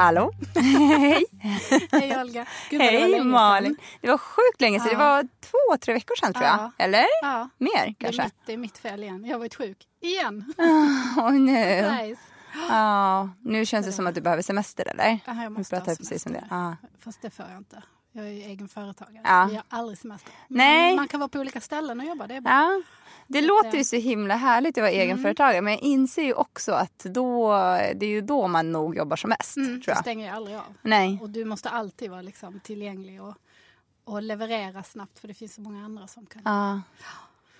Hallå? Hej. Hej Olga. Gud, det Hej länge Malin. Det var sjukt länge sedan. Det Ja. var två, tre veckor sedan tror jag. Ja. Eller? Ja. Mer Det är, kanske? mitt, det är mitt fel igen. Jag har varit sjuk. Igen. Åh nu. Nice. Ja, nu känns det som att du behöver semester eller? Jaha, jag måste ha precis om det. Ja. Fast det får jag inte. Jag är ju egen företagare. Ja. Vi har aldrig semester. Nej. Man kan vara på olika ställen och jobba. Det är bra. Ja. Det låter ju så himla härligt att vara egenföretagare men jag inser ju också att då, det är ju då man nog jobbar som mest. Mm, tror jag. stänger jag aldrig av. Nej. Och du måste alltid vara liksom tillgänglig och, och leverera snabbt för det finns så många andra som kan. Ja,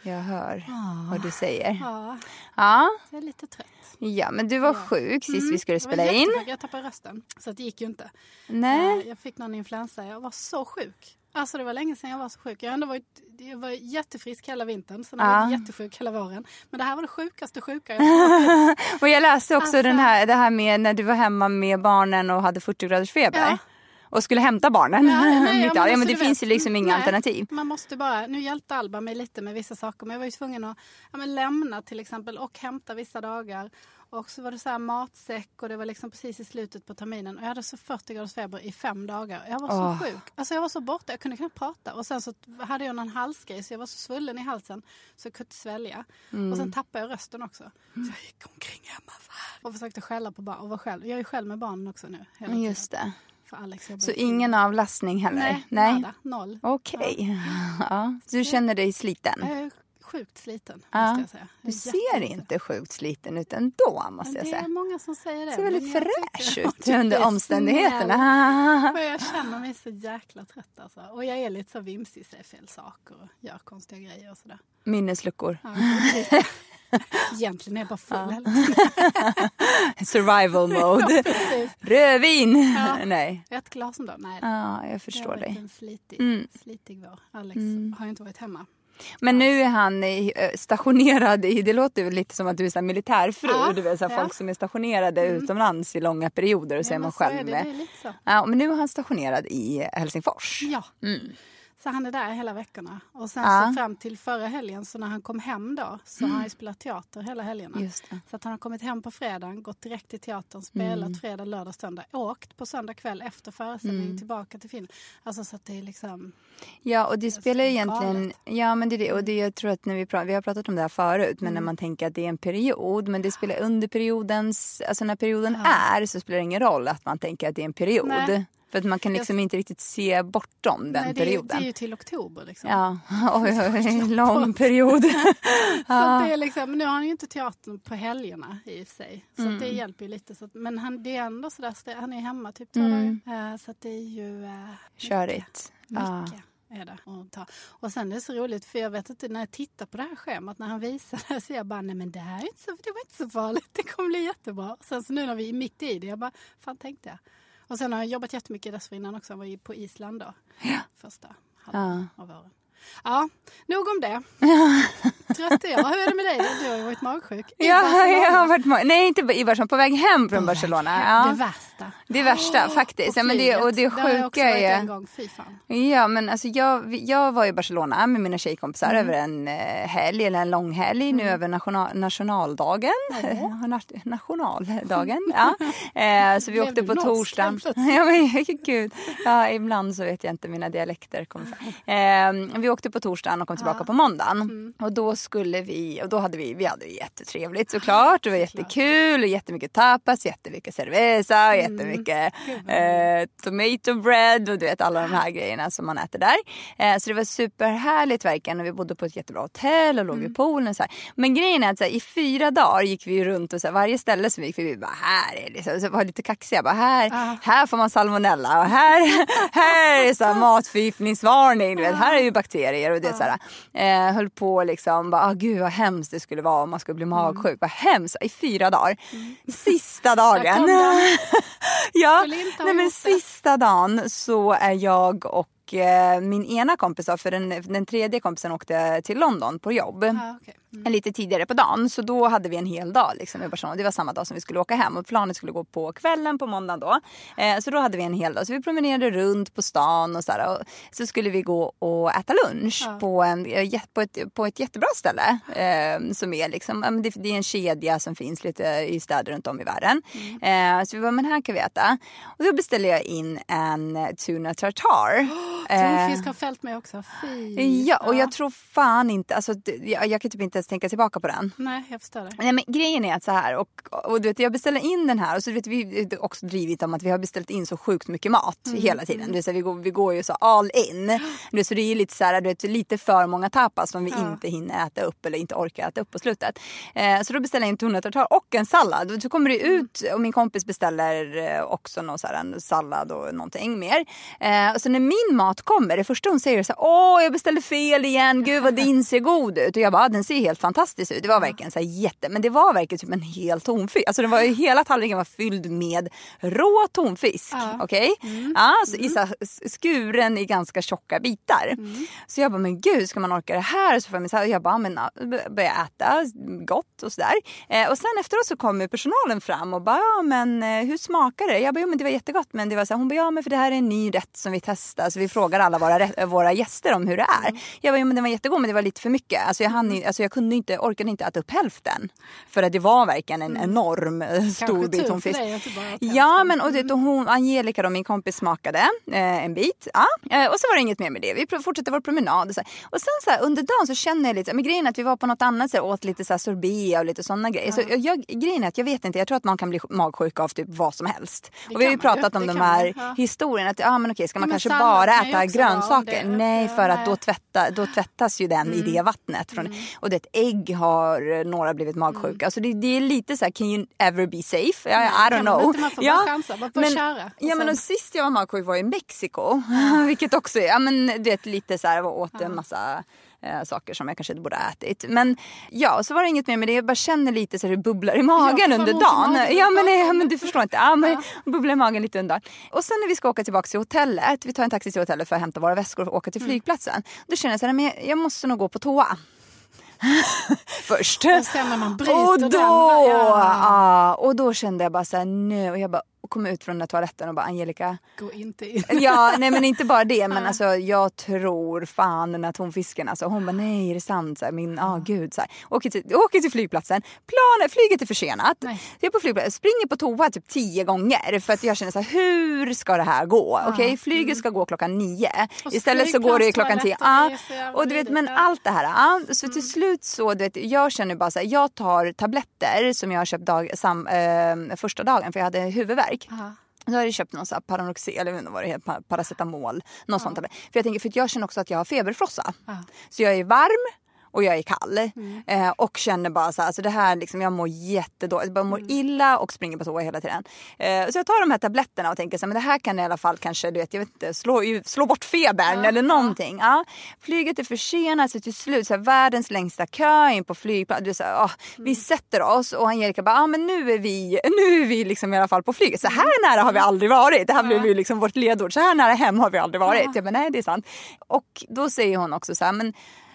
jag hör vad du säger. Ja, Ja, jag är lite trött. ja men du var sjuk sist vi skulle Jag spela in. jättesjuk. Jag tappade rösten. Så det gick ju inte. Nej. Eh, Jag fick någon influensa. Jag var så sjuk. Alltså det var länge sedan jag var så sjuk. Jag ändå varit jag var jättefrisk hela vintern. Sen jag Ja. varit jättesjuk hela våren. Men det här var det sjukaste sjuka jag varit. Och jag läste också Alltså- den här, det här med när du var hemma med barnen och hade 40 graders feber. Ja. Och skulle hämta barnen. Ja, nej, i allt. ja, alltså, men det finns vet, ju liksom inga nej, alternativ. Man måste bara, nu hjälpte Alba mig lite med vissa saker men jag var ju tvungen att ja, men lämna till exempel och hämta vissa dagar. Och så var det så här matsäck och det var liksom precis i slutet på terminen. Och jag hade så 40 graders feber i fem dagar. Jag var så Åh. sjuk. Alltså jag var så borta, jag kunde knappt prata. Och sen så hade jag någon halsgrej så jag var så svullen i halsen så jag kunde inte svälja. Och sen tappade jag rösten också. Så jag gick omkring hemma och försökte skälla på barn och var själv. Jag är ju själv med barnen också nu. hela tiden. Just det. Alex Så ingen avlastning heller? Nej, Nej. nada. Noll. Okej. Ja. Så du känner dig sliten? Sjukt sliten, Ja. måste jag säga. Jag Du ser inte sjukt sliten ut ändå måste jag det säga. är många som säger det. Du ser väldigt fräsch ut det under omständigheterna. Men jag känner mig så jäkla trött alltså. Och jag är lite så vimsig, säger fel saker och gör konstiga grejer och sådär. Minnesluckor. Ja. Egentligen är jag bara full tiden. Survival mode. Precis. Rödvin! Ja. Nej. Ett glas om dagen? Nej. Ja, jag det har förstår dig. en slitig, Mm. slitig vår. Alex har ju inte varit hemma. Men nu är han ö, stationerad i, det låter väl lite som att du är så militärfru, Ja, du vet så här, ja. Mm. folk som är stationerade utomlands i långa perioder och så är man så är själv det, det är. Ja, men nu är han stationerad i Helsingfors. Ja. Så han är där hela veckorna. Och sen Ja. så fram till förra helgen, så när han kom hem då, så har han spelat teater hela helgerna. Så att han har kommit hem på fredagen, gått direkt till teatern, spelat fredag, lördag, söndag, åkt på söndag kväll efter föreställningen tillbaka till Finland. Alltså så att det är liksom... Ja, och det spelar ju egentligen... galet. Ja, men det är det. Och det, jag tror att när vi, pratar, vi har pratat om det här förut, men när man tänker att det är en period, men det spelar under periodens... Alltså när perioden är så spelar det ingen roll att man tänker att det är en period. Nej. För att man kan liksom inte riktigt se bortom den Nej, det, är, perioden. det är ju till oktober liksom. Ja, oj, oj, oj, lång period. Så det är liksom, nu har han ju inte teatern på helgerna i och sig. Så Mm. det hjälper ju lite. Så att, men han, det är ändå sådär, så han är hemma typ två Mm. dagar. Eh, Så att det är ju... eh, Körigt. Ja. Mycket är det att ta. Och sen är det så roligt för jag vet inte när jag tittar på det här schemat när han visar det så jag bara nej men det här är inte så, det var inte så farligt. Det kommer bli jättebra. Och sen så nu när vi är mitt i det jag bara fan tänkte jag. Och sen har jag jobbat jättemycket dessförinnan också. Jag var ju på Island då. Första halvan av åren. Ja, nog om det. Trött är jag. Hur är det med dig? Du har ju varit magsjuk. i Ja, Barcelona. jag har varit må- Nej, inte i Barcelona. På väg hem från Barcelona. Det Ja. värsta. Det värsta faktiskt. Ja, men det, och det Där har jag också sjuka varit en gång. Fy fan. Ja men alltså jag, jag var i Barcelona med mina tjejkompisar över en eh, helg, eller en lång helg nu över national, nationaldagen. Nat- nationaldagen, ja. Eh, så vi åkte på torsdagen. Ja, men, gud. Ja, ibland så vet jag inte, mina dialekter kommer fram. Eh, vi åkte på torsdagen och kom tillbaka på måndagen. Och då skulle vi, och då hade vi, vi hade jättetrevligt såklart. Det var jättekul och jättemycket tapas, jättemycket cerveza, jättemycket eh, tomato bread och du vet alla de här grejerna som man äter där. Eh, så det var superhärligt verkligen och vi bodde på ett jättebra hotell och låg vid poolen. Och så här. Men grejen är att så här, i fyra dagar gick vi runt och så här, varje ställe som vi gick förbi bara här är det så, så var lite kaxiga. Bara, här, här får man salmonella och här, här är så här, matförgiftningsvarning. Du vet, här är ju bakterier och det så här, eh, höll på liksom bara, ah, gud vad hemskt det skulle vara om man skulle bli magsjuk. Vad hemskt i fyra dagar. Sista dagen. ja, nej, men sista dagen så är jag och eh, min ena kompis, då, för den, den tredje kompisen åkte till London på jobb. Ja, okej. Mm. Lite tidigare på dagen så då hade vi en hel dag liksom, i Barcelona. Det var samma dag som vi skulle åka hem och planet skulle gå på kvällen på måndagen då. Eh, så då hade vi en hel dag. Så vi promenerade runt på stan och så här, och så skulle vi gå och äta lunch på, en, eh, på, ett, på ett jättebra ställe. Eh, som är liksom, det, det är en kedja som finns lite i städer runt om i världen. Eh, så vi bara, men här kan vi äta. Och då beställde jag in en tuna tartar. Eh, Tonfisk har fällt mig också. Fy. Ja, och jag tror fan inte, alltså, jag, jag kan typ inte ens tänka tillbaka på den. Nej, jag förstår det. Nej men grejen är att så här och, och du vet jag beställer in den här och så vet vi är också drivit om att vi har beställt in så sjukt mycket mat hela tiden. Det vill säga, vi, går, vi går ju så all in. Du vet, så det är lite så här, du vet, lite för många tapas som vi inte hinner äta upp eller inte orkar äta upp på slutet. Eh, så då beställer jag in tuna tartar och en sallad. Så kommer det ut och min kompis beställer eh, också någon så här, en sallad och någonting mer. Eh, och så när min mat kommer, det första hon säger är så här, åh jag beställde fel igen, gud vad din ser god ut. Och jag bara, "Ah, den ser helt fantastisk ut. Det var verkligen så här jätte, men det var verkligen typ en hel tonfisk. Alltså den var hela tallriken var fylld med rå tonfisk. Okej? Ja, så i så här s- skuren i ganska tjocka bitar. Så jag bara, men gud ska man orka det här? Så får jag, så här, jag bara, men ja, börjar äta gott och sådär. Eh, och sen efteråt så kommer personalen fram och bara, ja men eh, hur smakar det? Jag bara, jo men det var jättegott. Men det var så här, hon bara, ja men för det här är en ny rätt som vi testar. Så vi frågar alla våra, våra gäster om hur det är. Jag bara, jo men den var jättegod men det var lite för mycket. Alltså jag, hann, alltså jag kunde inte, orkade inte äta upp hälften. För att det var verkligen en enorm eh, stor Kanske bit tonfisk. Ja men och, det, och hon, Angelica då, min kompis smakade eh, en bit. Ja. Eh, och så var det inget mer med det. Vi fortsatte vår promenad. Och, så och sen så här, under dagen så känner jag lite, men grejen är att vi var på något annat sätt åt lite så här sorbet och lite sådana grejer. Så jag, grejen är att jag vet inte, jag tror att man kan bli magsjuk av typ vad som helst. Det och vi har ju kan man pratat om de här ja. historierna. Att, ja men okej, ska man Men kanske bara ju äta grönsaker? Nej, för att då, tvätta, då tvättas ju den i det vattnet. Från, Och det ägg har eh, några blivit magsjuka. Alltså det, det är lite så här, can you ever be safe? I, I don't know. man får bara chansa, man får men, köra. Ja men sen- och sist jag var magsjuk var i Mexiko. Vilket också är, ja men du vet lite så här, åt en massa eh, saker som jag kanske inte borde ha ätit. Men ja, så var det inget mer med det. Jag bara känner lite så det bubblar i magen Ja, under dagen. magen. Ja men, ja men du förstår inte. Ja, men, bubblar i magen lite under dagen. Och sen när vi ska åka tillbaka till hotellet. Vi tar en taxi till hotellet för att hämta våra väskor och åka till Mm. flygplatsen. Då känner jag så här, men jag- måste nog gå på toa. Först. Och sen när man bryter Och den, då, ja. ja, och då kände jag bara så här, nu. Och jag bara kom ut från den där toaletten och bara Angelica. Gå inte in. Ja, nej men inte bara det men alltså jag tror fan den här tonfisken alltså. Hon bara nej är det sant? Så här, min, ah gud så här. Åker till, åker till flygplatsen, planet, flyget är försenat. Nej. Jag är på flygplatsen, springer på toa typ tio gånger för att jag känner så här, hur ska det här gå? Okej, flyget ska gå klockan nio. Och Istället så går det klockan tio. Ja, jävla och du vet men ja. allt det här. Ja, så till slut så, du vet, jag känner bara så här, jag tar tabletter som jag har köpt dag, sam, eh, första dagen för jag hade huvudvärk. Aha. Då har jag köpt någon så här Paranoxel, eller inte vad det heter, pa- paracetamol. Någon sån tablett. För jag tänker, för jag känner också att jag har feberfrossa. Så jag är varm och jag är kall. Mm. Eh, och känner bara så här, alltså det här liksom, jag mår jättedåligt. Jag mår Mm. illa och springer på toa hela tiden. Eh, så jag tar de här tabletterna och tänker så här, men det här kan i alla fall kanske, du vet, jag vet inte, slå, slå bort febern eller någonting. Ja. Flyget är försenat så till slut, så här, världens längsta kö in på flygplan. Du, så här, åh, Mm. Vi sätter oss och Angelica bara, ah, men nu är vi, nu är vi liksom i alla fall på flyget. Så här nära har vi aldrig varit. Det här blev ju liksom vårt ledord. Så här nära hem har vi aldrig varit. Jag bara, nej det är sant. Och då säger hon också så här, men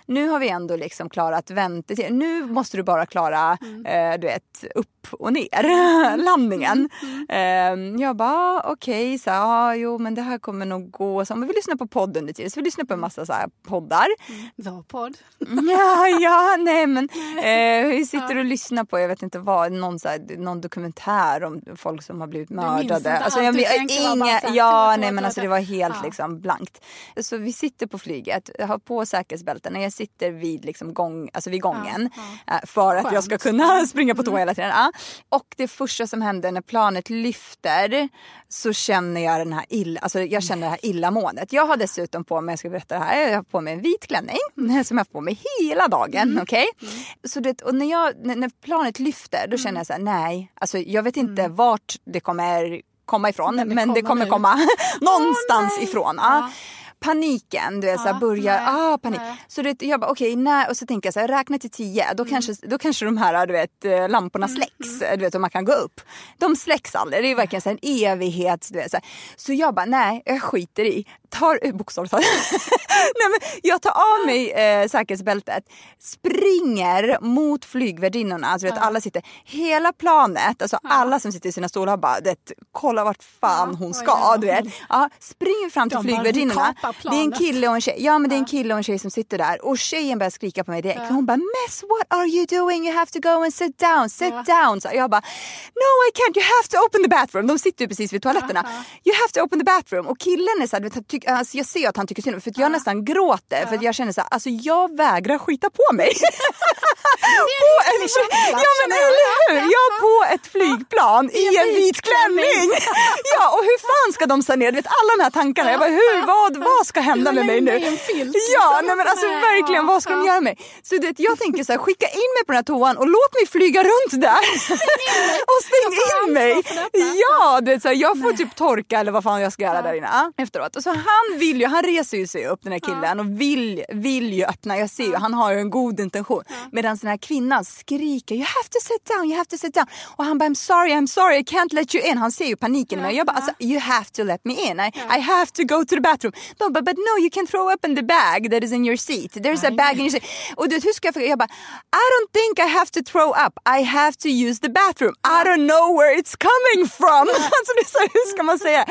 nu har vi ändå liksom klarat väntetiden. Nu måste du bara klara eh, du vet, upp och ner landningen. Eh, jag bara okej, så här, ah, jo men det här kommer nog gå. Så, men vi lyssnar på podd under tiden. Så vi lyssnar på en massa så här poddar. Vår podd. Ja, ja, nej men eh, vi sitter och lyssnar på, jag vet inte vad, någon, så här, någon dokumentär om folk som har blivit mördade. Alltså, allt jag, jag, inga, så ja, tå, nej men alltså det var helt Ja. liksom blankt. Så vi sitter på flyget, har på säkerhetsbälten, jag sitter vid, liksom gång, alltså vid gången eh, för att jag ska Skönt. Mm. kunna springa på toa hela tiden. Ja. Och det första som händer när planet lyfter så känner jag den här illa, alltså jag känner det här illamåendet. Jag har dessutom på mig, jag ska berätta det här, jag har på mig en vit klänning som jag har på mig hela dagen. Mm. okej? Så det, och när, jag, när, när planet lyfter då känner jag så här, nej, alltså jag vet inte Mm. vart det kommer komma ifrån men Men det det kommer, kommer nu. komma någonstans nej. ifrån. Ja. Ja. Paniken, du vet, så här, Ja, börjar, nej, ah, panik. nej. Så det, jag bara okej, nej. och så tänker jag så här, räkna till tio, då, Mm. kanske, då kanske de här du vet, eh, lamporna släcks, du vet, och man kan gå upp. De släcks aldrig, det är verkligen så här, en evighet. Du vet, så, här. så jag bara, nej, jag skiter i. Tar, eh, bokstavligt talat. nej, men jag tar av mig eh, säkerhetsbältet, springer mot flygvärdinnorna, alltså, vet, alla sitter, hela planet, alltså alla som sitter i sina stolar bara, vet, kolla vart fan Ja, hon ska. Du vet. Ja, springer fram till De flygvärdinnorna. Det är en kille och en tjej. Ja men det är en kille och en tjej som sitter där och tjejen börjar skrika på mig direkt. Hon bara Mess what are you doing? You have to go and sit down, sit down. Så jag bara No I can't, you have to open the bathroom. De sitter ju precis vid toaletterna. You have to open the bathroom. Och killen är så här, du vet, alltså, jag ser att han tycker synd om för att jag nästan gråter för jag känner så här, alltså jag vägrar skita på mig. på en, ja men eller hur? Jag på ett flygplan i en vit klänning. ja och hur fan ska de sanera? Du vet alla de här tankarna. Jag bara hur, vad, vad ska hända med mig nu? Ja liksom. nej men alltså verkligen vad ska de göra med mig? Så du vet, jag tänker så här, skicka in mig på den här toan och låt mig flyga runt där. och stäng in mig. Ja du vet, så här, jag får typ torka eller vad fan jag ska göra där inne. Efteråt. Och så han vill ju, han reser ju sig upp den här killen och vill, vill ju öppna. Jag ser ju, han har ju en god intention. Medan den här kvinnan skriker you have to sit down, you have to sit down. Och han bara I'm sorry, I'm sorry, I can't let you in. Han ser ju paniken mig. Jag bara alltså, you have to let me in. I, I have to go to the bathroom. De bara but no you can throw up in the bag that is in your seat. There's a bag in your seat. Och du vet, hur ska jag förklara? Jag bara I don't think I have to throw up. I have to use the bathroom. I don't know where it's coming from. alltså det är så hur ska man säga?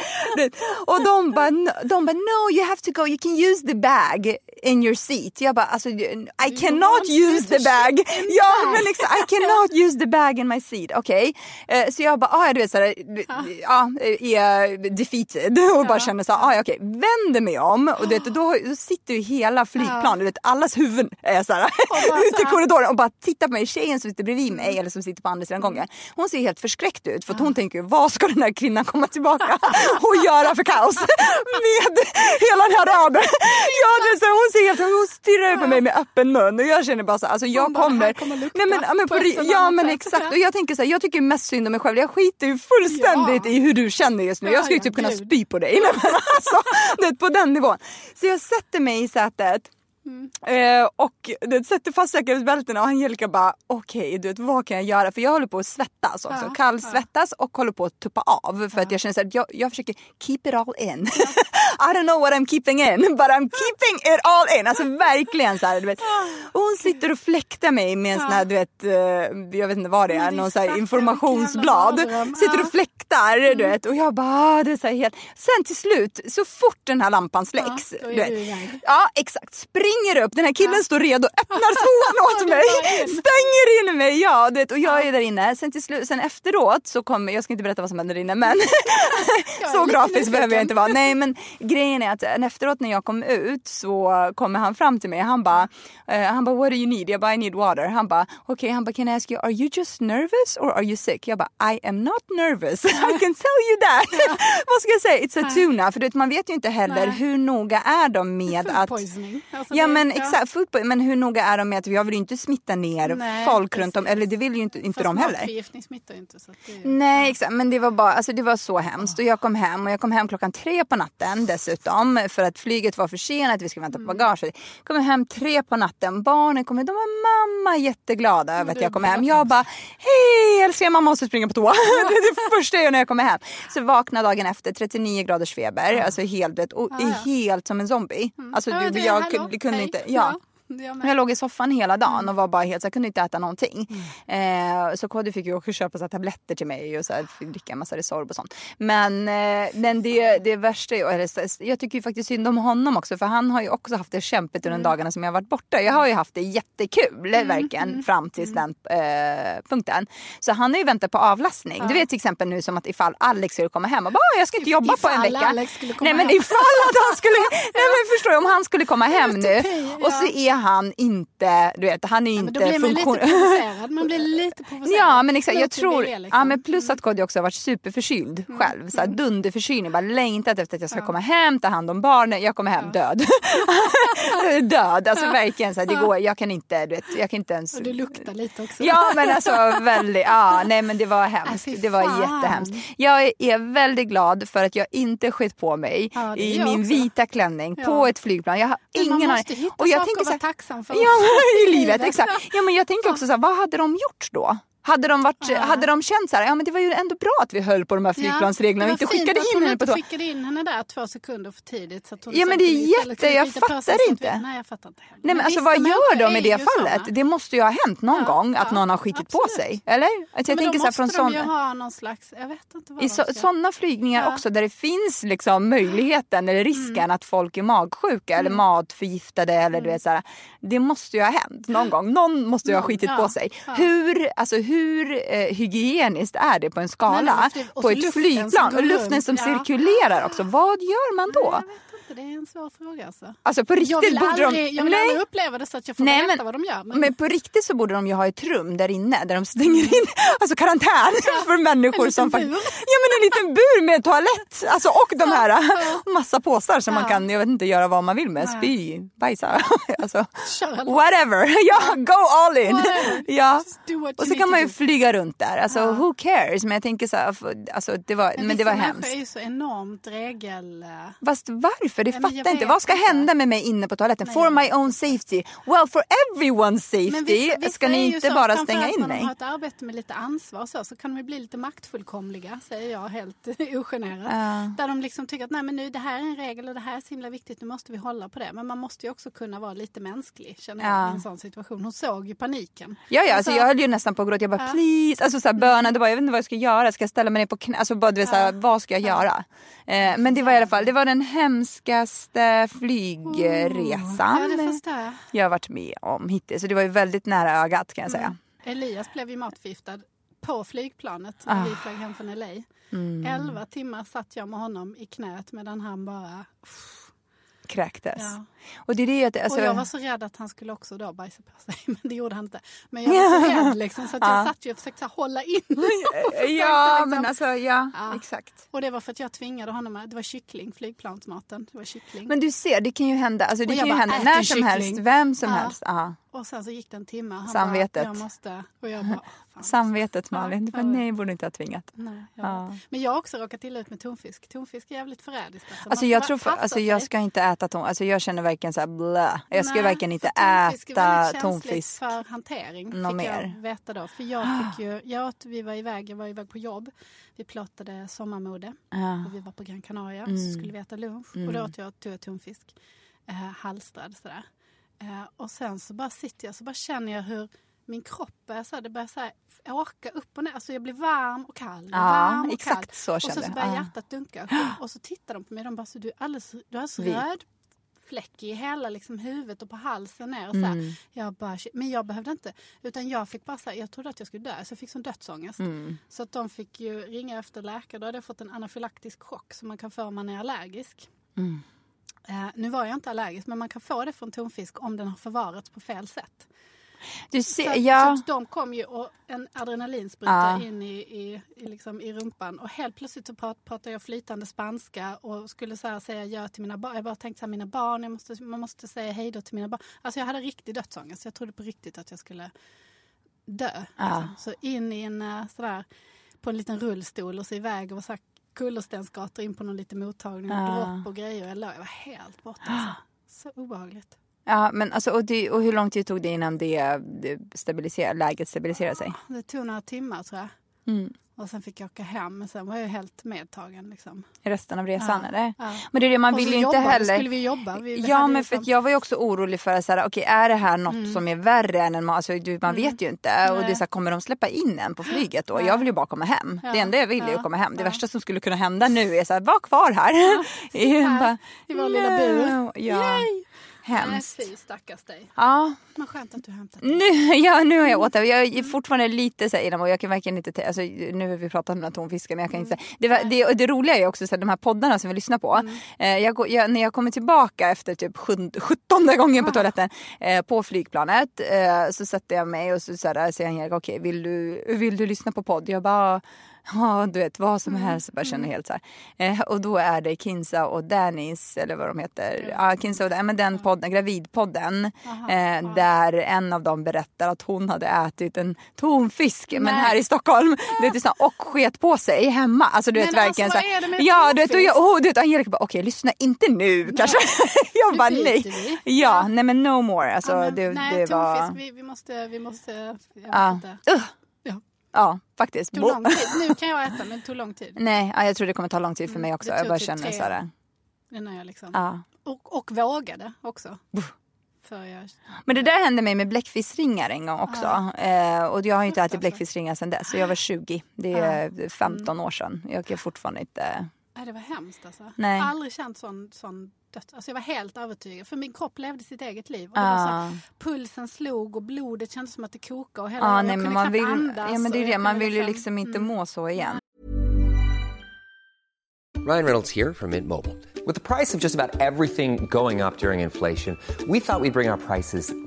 Och de bara, de bara no you have to go, you can use the bag in your seat. Jag bara alltså I cannot use the bag. Ja men exakt, I cannot use the bag in my seat. Okej. Eh, Så jag bara, ah, du vet såhär, ja, är defeated och bara känner såhär, ah, ja, okej, vänder mig om och du vet, då, då sitter ju hela flygplanet, du vet, allas huvuden är såhär ute i korridoren och bara tittar på mig. Tjejen som sitter bredvid mig eller som sitter på andra sidan gången, hon ser helt förskräckt ut för att hon tänker, vad ska den här kvinnan komma tillbaka och göra för kaos med hela den här raden? Ja, det så, hon ser helt, hon stirrar på mig med öppen mun och jag känner bara så alltså jag bara, kommer, "Här kommer nej men, på, på ja men sätt." exakt och jag tänker så här, jag tycker mest synd om mig själv. Jag skiter ju fullständigt Ja. i hur du känner just nu. Jag skulle ju typ kunna spy på dig. Nej, men alltså, på den nivån. Så jag sätter mig i sätet Eh, och det sätter fast säkerhetsbältena och Angelica bara okej du vet vad kan jag göra för jag håller på att svettas också. Ja, Kallsvettas och håller på att tuppa av för att jag känner så att jag, jag försöker keep it all in. I don't know what I'm keeping in but I'm keeping it all in. Alltså verkligen så här, du vet. Och hon sitter och fläktar mig med en sån här du vet, eh, jag vet inte vad det är, någon så här informationsblad. Sitter och Ja. fläktar du vet och jag bara ah, det är så helt. Sen till slut så fort den här lampan släcks. Ja, du vet, du. Ja exakt, springer upp, den här killen står redo, öppnar toan åt Du mig, stänger in mig. Ja, det, och jag är där inne. Sen, till slut, sen efteråt så kommer, jag ska inte berätta vad som händer där inne men så grafisk behöver jag inte vara. Nej men grejen är att efteråt när jag kom ut så kommer han fram till mig. Han bara, eh, han bara what do you need? Jag bara I need water. Han bara okej, okay. han bara can I ask you are you just nervous or are you sick? Jag bara I am not nervous. I can tell you that. vad ska jag säga? It's a tuna. För du vet, man vet ju inte heller Nej. hur noga är de med Food att poisoning. Alltså, Ja Ja men exakt, fotboll, men hur noga är de med att jag vill ju inte smitta ner Nej, folk runt om, precis. eller det vill ju inte, inte Fast de heller. matförgiftning smittar ju inte. Så det. Nej exakt, men det var bara, alltså det var så hemskt. Och jag kom hem och jag kom hem klockan tre på natten dessutom. För att flyget var försenat, vi skulle vänta Mm. på bagaget. Kom hem tre på natten, barnen kom de var mamma jätteglada över att det jag kom hem. Jag bara, hej älskling mamma måste springa på toa. det är det första jag när jag kommer hem. Så vaknade dagen efter, 39 graders feber, alltså helt, och är helt som en zombie. Alltså Ja, du, jag hallå, kunde, inte, ja. jag låg i soffan hela dagen och var bara helt så jag kunde inte äta någonting. Eh, så Kodjo fick ju också köpa så tabletter till mig och så här, fick dricka en massa Resorb och sånt. Men, eh, men det, det värsta, är- jag tycker ju faktiskt synd om honom också för han har ju också haft det kämpigt under dagarna som jag varit borta. Jag har ju haft det jättekul verkligen fram tills den eh, punkten. Så han har ju väntat på avlastning. Du vet till exempel nu som att ifall Alex skulle komma hem och bara "Åh, jag ska inte jobba på en Ifall vecka. Alex skulle komma Nej men ifall att han skulle, nej men förstår du om han skulle komma hem nu och så ja. är han inte, du vet han är Ja, inte då blir man lite funktion... provocerad. Man blir lite provocerad. Ja men exakt, jag tror, det, liksom. ja men plus att Kodjo också har varit superförkyld själv. Så här, dunderförkylning, bara längtat efter att jag ska komma hem, ta hand om barnen. Jag kommer hem död. död, alltså verkligen så här, det går, jag kan inte, du vet, jag kan inte ens. Och det luktar lite också. Ja men alltså väldigt, ja nej men det var hemskt. Äh, Det var jättehemskt. Jag är väldigt glad för att jag inte skett på mig Ja, i min också. vita klänning Ja. på ett flygplan. Jag har ingen aning. Och jag tänker så här, tacksam för. Ja, i livet, exakt. Ja, men jag tänker också så här, vad hade de gjort då? Hade de, varit, hade de känt så här, ja men det var ju ändå bra att vi höll på de här flygplansreglerna och inte skickade in henne på toa. toa. skickade in henne där två sekunder för tidigt. Så att hon Ja, men det är jätte- jag på fattar inte. Vi, nej jag fattar inte heller. Nej men alltså vissa vad gör de i det fallet? såna. Det måste ju ha hänt någon Ja, gång att ja, någon har skitit på absolut. sig. Eller? Alltså jag men tänker då så här från de ju ha någon slags, jag vet inte vad i så, sådana flygningar Ja. också där det finns liksom möjligheten eller risken att folk är magsjuka eller matförgiftade eller du vet så här, Det måste ju ha hänt någon gång. Någon måste ju ha skitit ja, på sig. ja. Hur, alltså, hur eh, hygieniskt är det på en skala Nej, och på ett flygplan? Och luften som ja. cirkulerar också. Vad gör man då? Vet inte, det är en svår fråga alltså. Alltså på riktigt Jag vill, borde aldrig, de... jag vill Nej. aldrig uppleva det så att jag får Nej, veta men- vad de gör. Men, Men på riktigt så borde de ju ha ett rum där inne där de stänger in, alltså karantän för människor som faktiskt... bur. Ja men en liten bur med toalett, alltså och de här massa påsar som man Ja. kan, jag vet inte, göra vad man vill med, Nej. spy, bajsa, alltså whatever, ja go all in. Whatever. Ja. Och så kan man ju flyga runt där, alltså who cares? Men jag tänker så här, alltså det var, men, det vissa var människor hemskt. är ju så enormt regel... Fast varför? Det men fattar jag inte. Vad ska hända med mig inne på toaletten? Nej, for my own safety. Well, for everyone's safety Men vissa, vissa ska ni inte så, bara framförallt stänga in när mig. de har ett arbete med lite ansvar så, så kan de bli lite maktfullkomliga, säger jag helt ogenerat. Ja. Där de liksom tycker att nej men nu det här är en regel och det här är så himla viktigt, nu måste vi hålla på det. Men man måste ju också kunna vara lite mänsklig, känner jag, Ja. i en sån situation. Hon såg ju paniken. Ja, ja, alltså, Alltså- jag höll ju nästan på att gråta. Jag bara Ja. please, alltså så här, bönade bara, jag vet inte vad jag ska göra. Ska jag ställa mig ner på knä? Alltså bara du vet så här, vad ska jag göra? Eh, men det var i alla fall, det var den hemskaste flygresan Ja, det förstår jag. har varit med om hittills. Så det var ju väldigt nära ögat kan jag säga. Elias blev ju matförgiftad på flygplanet när Ah. vi flög hem från LA. Mm. Elva timmar satt jag med honom i knät medan han bara... Kräktes. Ja. Och det är det att, alltså, och jag var så rädd att han skulle också då bajsa på sig, men det gjorde han inte. Men jag var så rädd liksom, så att jag Ja. satt ju och försökte hålla in. Ja, liksom. men alltså ja, Ja. exakt. Och det var för att jag tvingade honom, att- det var kyckling, flygplansmaten. Det var kyckling. Men du ser, det kan ju hända, alltså, det kan ju hända "Ät när som kyckling." helst, vem som Ja. helst. Ja. Och sen så gick det en timme. Han Samvetet. Bara, jag måste. Och jag bara, fan. Samvetet Malin, Ja, nej borde inte ha tvingat. Nej, jag Ja. Men jag har också råkat illa ut med tonfisk. Tonfisk är jävligt förrädiskt. Alltså, Alltså jag tror, alltså jag ska inte äta tonfisk, alltså jag känner verkligen så här blä. Jag ska Nej, verkligen inte tonfisk är äta känsligt tonfisk. för hantering. Nå fick mer. jag veta då. För jag fick ju, jag vi var iväg, jag var iväg på jobb. Vi plåtade sommarmode. Ja. Och vi var på Gran Canaria. Mm. Så skulle vi äta lunch. Och då åt jag, tog jag tonfisk. Eh, halstrad sådär. Eh, och sen så bara sitter jag så bara känner jag hur min kropp börjar så här, det börjar så här, åka upp och ner. Alltså jag blir varm och kall. Ja, varm och exakt kall. så Och så, kände så jag. börjar Ja. hjärtat dunka. Och så tittar de på mig. De bara, så du är alldeles, du så Vit. röd fläck i hela liksom, huvudet och på halsen ner. Och så. Mm. Jag bara, men jag behövde inte. Utan jag fick bara så här, jag trodde att jag skulle dö. Så jag fick sån dödsångest. Mm. Så att de fick ju ringa efter läkare. Då hade jag fått en anafylaktisk chock som man kan få om man är allergisk. Mm. Eh, nu var jag inte allergisk men man kan få det från tonfisk om den har förvarats på fel sätt. Du Så, ser, att- ja. så de kom ju och en adrenalinspruta Ja. in i, i, i, liksom, i rumpan och helt plötsligt så prat, pratade jag flytande spanska och skulle så säga ja till mina barn. Jag bara tänkte så här, mina barn, jag måste, man måste säga hej då till mina barn. Alltså jag hade riktig dödsångest. Jag trodde på riktigt att jag skulle dö. Ja. Liksom. Så in i en eh, sådär, på en liten rullstol och så iväg och så här kullerstensgator in på någon liten mottagning och Ja. dropp och grejer. Jag, låg, jag var helt borta. Alltså. Så obehagligt. Ja, men alltså, och, det, och hur lång tid tog det innan det, det stabiliser, läget stabiliserade sig? Det tog några timmar tror jag. Mm. Och sen fick jag åka hem. Men sen var jag helt medtagen. Liksom. Resten av resan Ja, eller? ja. Men det är det, man Och vill ju inte jobbade- heller... skulle vi jobba. Vi- ja men för liksom- jag var ju också orolig för att okej är det här något som är värre än en alltså, du, Man vet ju inte. Och det är Mm. Nej. så här, kommer de släppa in en på flyget då? Nej. Jag vill ju bara komma hem. Ja, Det enda jag vill är att komma hem. Det värsta som skulle kunna hända nu är så här, var kvar här. I, bara, i vår lilla bur. Ja, Nej, hemskt. fy stackars dig. Ja, Men skönt att du hämtat nu, ja, nu har jag åter. Jag är fortfarande lite så här inombords. Jag kan verkligen inte, alltså, nu har vi pratat om tonfisken men jag kan inte säga. Det, var- det, och det roliga är också så här, de här poddarna som vi lyssnar på. Eh, jag, jag, när jag kommer tillbaka efter typ sjuttonde gången på toaletten eh, på flygplanet eh, så sätter jag mig och så, så här, säger Angelica okej vill, du, vill du lyssna på podd? Jag bara Ja, du vet vad som helst. Jag bara känner helt så här. Eh, och då är det Kinsa och Danis, eller vad de heter. Ja, Kinsa och Dan, men den podden, Gravidpodden. Eh, där en av dem berättar att hon hade ätit en tonfisk, men Nej. här i Stockholm. Du vet, och sket på sig hemma. Alltså du vet Men alltså, verkligen vad så här, Ja, du vet, och, jag, och, du vet Angelica bara okej lyssna inte nu kanske. jag Nu bara nej. vi. Ja, nej men no more. Alltså, Ja, men, det, nej, det var... tonfisk, vi, vi måste... Vi måste jag Ja. inte. Ja. Ja, faktiskt. Tog lång tid. Nu kan jag äta, men det tog lång tid. Nej, ja, jag tror det kommer ta lång tid för mig också. Jag bara typ känner så här. Innan jag liksom... Ja. Och, och vågade också. Jag... Men det där hände mig med bläckfiskringar en gång också. Eh, och jag har ju inte ätit bläckfiskringar sedan dess. Så jag var 20. Det är 15 Mm. år sedan. Jag kan fortfarande inte... Nej, det var hemskt alltså. Nej. Jag har aldrig känt sån, sån död. Alltså jag var helt övertygad. För min kropp levde sitt eget liv. Och det var så Ah. här, pulsen slog och blodet kändes som att det kokade. Och hela, jag nej, kunde men man vill, andas. ja, men det är det. Man vill ju liksom inte mm. må så igen. Ryan Reynolds here from Mint Mobile. With the price of just about everything going up during inflation, we thought we'd bring our prices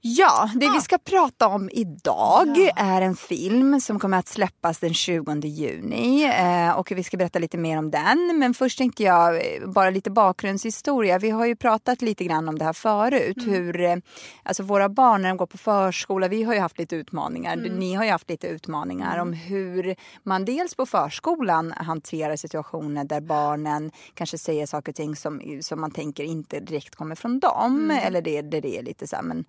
Ja, det vi ska prata om idag är en film som kommer att släppas den 20 juni. Eh, och vi ska berätta lite mer om den. Men först tänkte jag eh, bara lite bakgrundshistoria. Vi har ju pratat lite grann om det här förut. Hur eh, alltså våra barn när de går på förskola, vi har ju haft lite utmaningar. Ni har ju haft lite utmaningar om hur man dels på förskolan hanterar situationer där barnen kanske säger saker och ting som, som man tänker inte direkt kommer från dem. Eller det, det, det är lite så här, men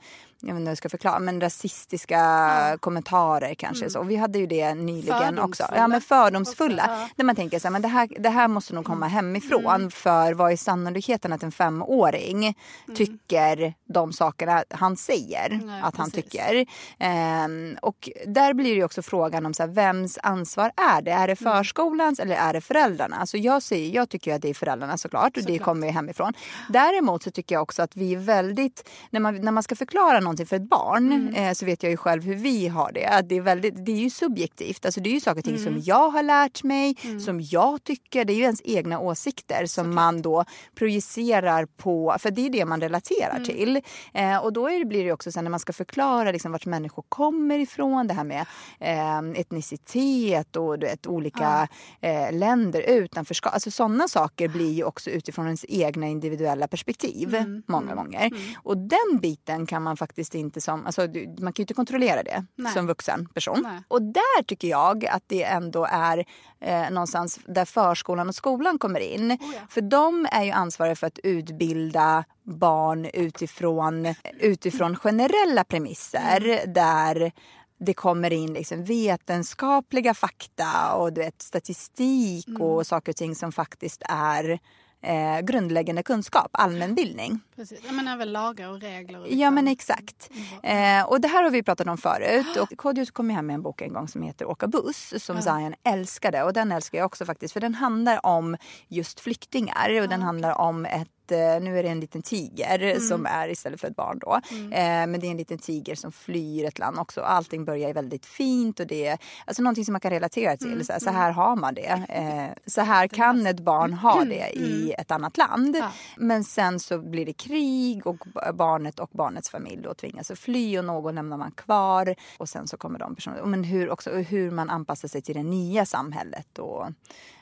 jag vet inte hur jag ska förklara, men rasistiska kommentarer kanske. Så, och vi hade ju det nyligen också. Ja men fördomsfulla. Ja. Där man tänker så här, men det här, det här måste nog komma hemifrån. För vad är sannolikheten att en femåring tycker de sakerna han säger Nej, att han precis. tycker. Ehm, och där blir det också frågan om så här, vems ansvar är det? Är det förskolans eller är det föräldrarna? Alltså jag, säger, jag tycker att det är föräldrarna såklart och det Såklart. kommer ju hemifrån. Däremot så tycker jag också att vi är väldigt, när man, när man ska förklara någonting någonting för ett barn Mm. eh, så vet jag ju själv hur vi har det. Att det, är väldigt, det är ju subjektivt. Alltså det är ju saker och ting Mm. som jag har lärt mig, som jag tycker. Det är ju ens egna åsikter som man då projicerar på. För det är det man relaterar Mm. till. Eh, och då det, blir det också sen när man ska förklara liksom vart människor kommer ifrån. Det här med eh, etnicitet och du vet, olika eh, länder, utanförskap. Alltså sådana saker blir ju också utifrån ens egna individuella perspektiv Mm, många gånger. Och den biten kan man faktiskt inte som, alltså man kan ju inte kontrollera det Nej. som vuxen person. Nej. Och där tycker jag att det ändå är eh, någonstans där förskolan och skolan kommer in. Oh ja. För de är ju ansvariga för att utbilda barn utifrån, utifrån generella premisser Mm. där det kommer in liksom vetenskapliga fakta och du vet, statistik Mm. och saker och ting som faktiskt är eh, grundläggande kunskap, allmänbildning. Precis. Ja, men även lagar och regler. Och Ja liksom- men exakt. Eh, och det här har vi pratat om förut. Och Kodjo kom ju hem med en bok en gång som heter Åka buss som Zion älskade. Och den älskar jag också faktiskt för den handlar om just flyktingar och den handlar om ett nu är det en liten tiger som är istället för ett barn då. Eh, men det är en liten tiger som flyr ett land också. Allting börjar väldigt fint och det är alltså någonting som man kan relatera till. Så, här, så här har man det. Eh, så här kan ett barn ha det i ett annat land. Ja. Men sen så blir det krig och barnet och barnets familj då tvingas att fly och någon lämnar man kvar. Och sen så kommer de personerna. Men hur, också, hur man anpassar sig till det nya samhället och,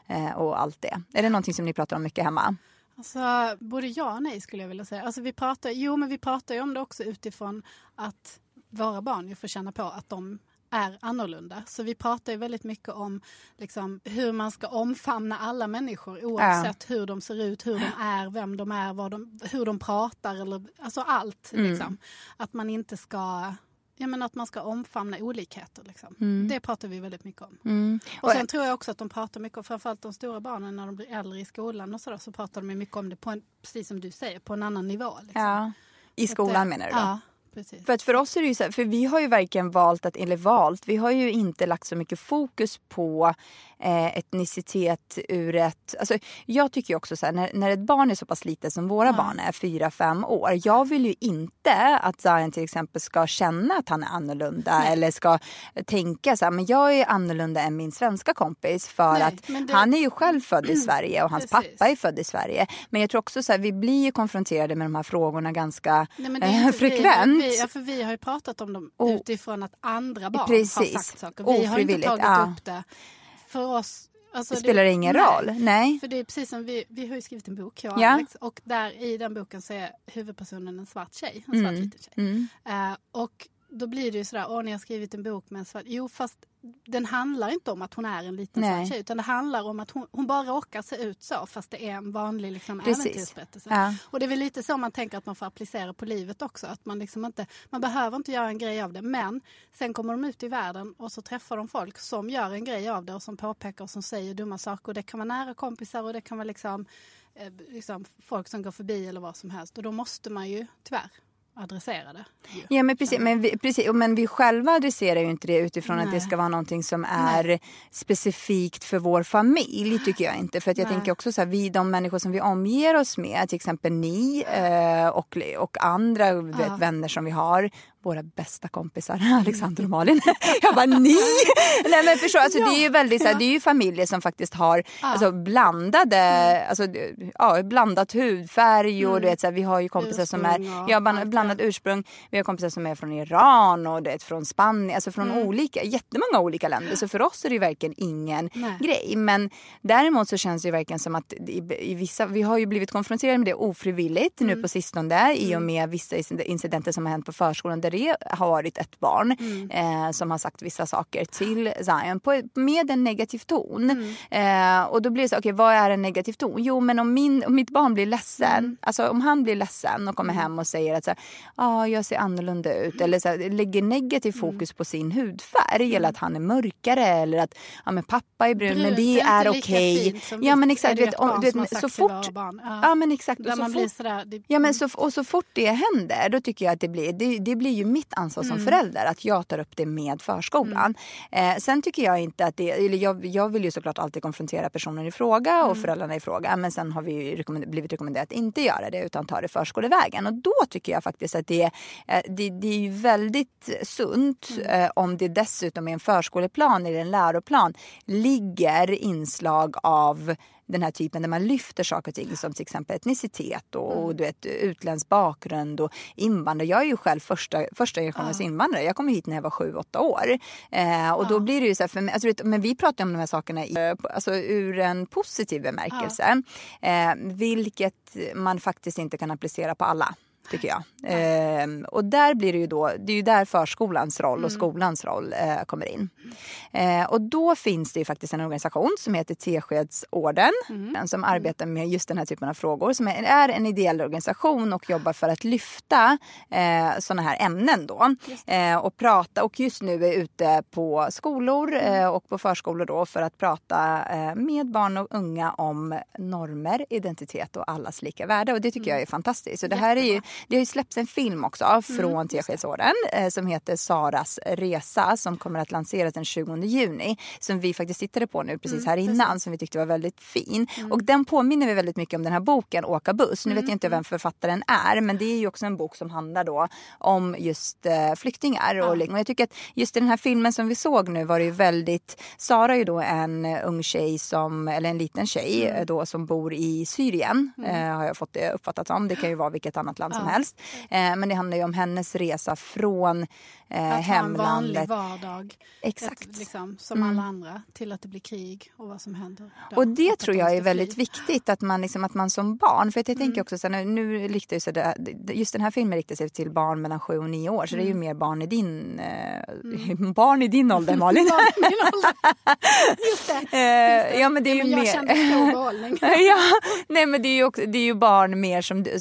eh, och allt det. Är det någonting som ni pratar om mycket hemma? Alltså, både ja och nej skulle jag vilja säga. Alltså, vi pratar, jo, men vi pratar ju om det också utifrån att våra barn ju får känna på att de är annorlunda. Så vi pratar ju väldigt mycket om liksom, hur man ska omfamna alla människor oavsett hur de ser ut, hur de är, vem de är, de, hur de pratar eller alltså allt. Liksom. Att man inte ska Ja, men att man ska omfamna olikheter. Liksom. Det pratar vi väldigt mycket om. Och sen tror jag också att de pratar mycket om, framförallt de stora barnen när de blir äldre i skolan och så, där, så pratar de mycket om det, på en, precis som du säger, på en annan nivå. Liksom. Ja. I skolan det- menar du då? Ja, precis. För att för oss är det ju så här, för vi har ju verkligen valt att, eller valt, vi har ju inte lagt så mycket fokus på eh, etnicitet ur ett, alltså jag tycker ju också så här, när, när ett barn är så pass litet som våra barn är, fyra fem år, jag vill ju inte att Zion till exempel ska känna att han är annorlunda eller ska tänka så här, men jag är annorlunda än min svenska kompis för Nej, att det- han är ju själv född i Sverige och hans Precis. pappa är född i Sverige. Men jag tror också så här, vi blir ju konfronterade med de här frågorna ganska Nej, eh, frekvent. Vi, ja, för vi har ju pratat om dem Oh. utifrån att andra barn har Precis. sagt saker. Vi har inte tagit ja. upp det. För oss... Alltså Det spelar ingen nej. roll. Nej. För det är precis som vi, vi har ju skrivit en bok, jag och Ja. Alex. Och där i den boken så är huvudpersonen en svart tjej. En svart liten tjej. Mm. Eh, och då blir det ju sådär, åh ni har skrivit en bok med en svart... Jo fast den handlar inte om att hon är en liten Nej. svart tjej. Utan det handlar om att hon, hon bara råkar se ut så fast det är en vanlig liksom, äventyrsberättelse. Ja. Och det är väl lite så man tänker att man får applicera på livet också. Att man, liksom inte, man behöver inte göra en grej av det. Men sen kommer de ut i världen och så träffar de folk som gör en grej av det och som påpekar och som säger dumma saker. Och det kan vara nära kompisar och det kan vara liksom, eh, liksom folk som går förbi eller vad som helst. Och då måste man ju tyvärr adressera det. ju. Ja men precis, men vi, precis, men vi själva adresserar ju inte det utifrån att det Nej. ska vara någonting som är specifikt för vår familj tycker jag inte. För att jag Nej. tänker också så här, vi de människor som vi omger oss med, till exempel ni eh, och, och andra vet, vänner som vi har, våra bästa kompisar, Alexander och Malin. jag bara ni! Nej men förstå, alltså, det är ju väldigt så här, det är ju familjer som faktiskt har alltså, blandade, Mm. alltså, ja, blandat hudfärg och du vet så här, vi har ju kompisar som är, Ursprung ja, blandat ursprung. Vi har kompisar som är från Iran och det från Spanien, alltså från Mm. olika, jättemånga olika länder. Så för oss är det ju verkligen ingen Nej. grej. Men däremot så känns det ju verkligen som att i, i vissa, vi har ju blivit konfronterade med det ofrivilligt nu Mm. på sistone i och med vissa incidenter som har hänt på förskolan det har varit ett barn Mm. eh, som har sagt vissa saker till Zion på, med en negativ ton. Mm. Eh, och då blir det så, okej vad är en negativ ton? Jo men om, min, om mitt barn blir ledsen, Mm. alltså om han blir ledsen och kommer hem och säger att så ah, jag ser annorlunda ut eller så här, lägger negativ Mm. fokus på sin hudfärg eller att han är mörkare eller att ja, men pappa är brun men Brunt det är är okej. som Ja men exakt, vet, om, vet, så fort. Ja. Ja men exakt. Och så fort, sådär, det, Ja men så, och så fort det händer då tycker jag att det blir, det, det blir ju mitt ansvar som förälder att jag tar upp det med förskolan. Eh, sen tycker jag inte att det, eller jag, jag vill ju såklart alltid konfrontera personen i fråga och föräldrarna i fråga. Men sen har vi ju rekommend- blivit rekommenderat att inte göra det utan ta det förskolevägen. Och då tycker jag faktiskt att det, eh, det, det är ju väldigt sunt eh, om det dessutom i en förskoleplan eller en läroplan ligger inslag av den här typen där man lyfter saker och ting som till exempel etnicitet och, och du vet, utländsk bakgrund och invandrare. Jag är ju själv första, första generationens invandrare. Jag kom hit när jag var sju, åtta år. Eh, och då blir det ju så här, för mig, alltså, men vi pratar om de här sakerna i, alltså, ur en positiv bemärkelse. Eh, vilket man faktiskt inte kan applicera på alla tycker jag. Ehm, och där blir det ju då, det är ju där förskolans roll och skolans roll eh, kommer in. Eh, och då finns det ju faktiskt en organisation som heter Teskedsorden som arbetar med just den här typen av frågor. Som är, är en ideell organisation och jobbar för att lyfta eh, sådana här ämnen då. Eh, och prata och just nu är ute på skolor eh, och på förskolor då för att prata eh, med barn och unga om normer, identitet och allas lika värde. Och det tycker jag är fantastiskt. Så det här är ju, det har ju släppts en film också från Teskedsorden eh, som heter Saras resa som kommer att lanseras den 20 juni. Som vi faktiskt tittade på nu precis här innan som vi tyckte var väldigt fin. Och den påminner vi väldigt mycket om den här boken Åka buss. Nu vet jag inte vem författaren är men det är ju också en bok som handlar då om just eh, flyktingar. Och, och jag tycker att just i den här filmen som vi såg nu var det ju väldigt Sara är ju då en ung tjej som, eller en liten tjej eh, då som bor i Syrien. Eh, har jag fått det uppfattat som. Det kan ju vara vilket annat land som helst. Eh, men det handlar ju om hennes resa från eh, Att ha en vanlig hemlandet. vardag. Exakt. Ett, liksom, som alla andra. Till att det blir krig och vad som händer. då. Och det att tror jag är väldigt fly. viktigt att man, liksom, att man som barn, för jag Mm. tänker också så här, nu, riktar sig det, just den här filmen riktar sig till barn mellan 7 och 9 år så det är Mm. ju mer barn i din, eh, barn i din ålder Malin. Min ålder. Just det. Eh, ja men det är ju Men jag mer... kände stor behållning. ja, nej men det är ju, också, det är ju barn mer som du...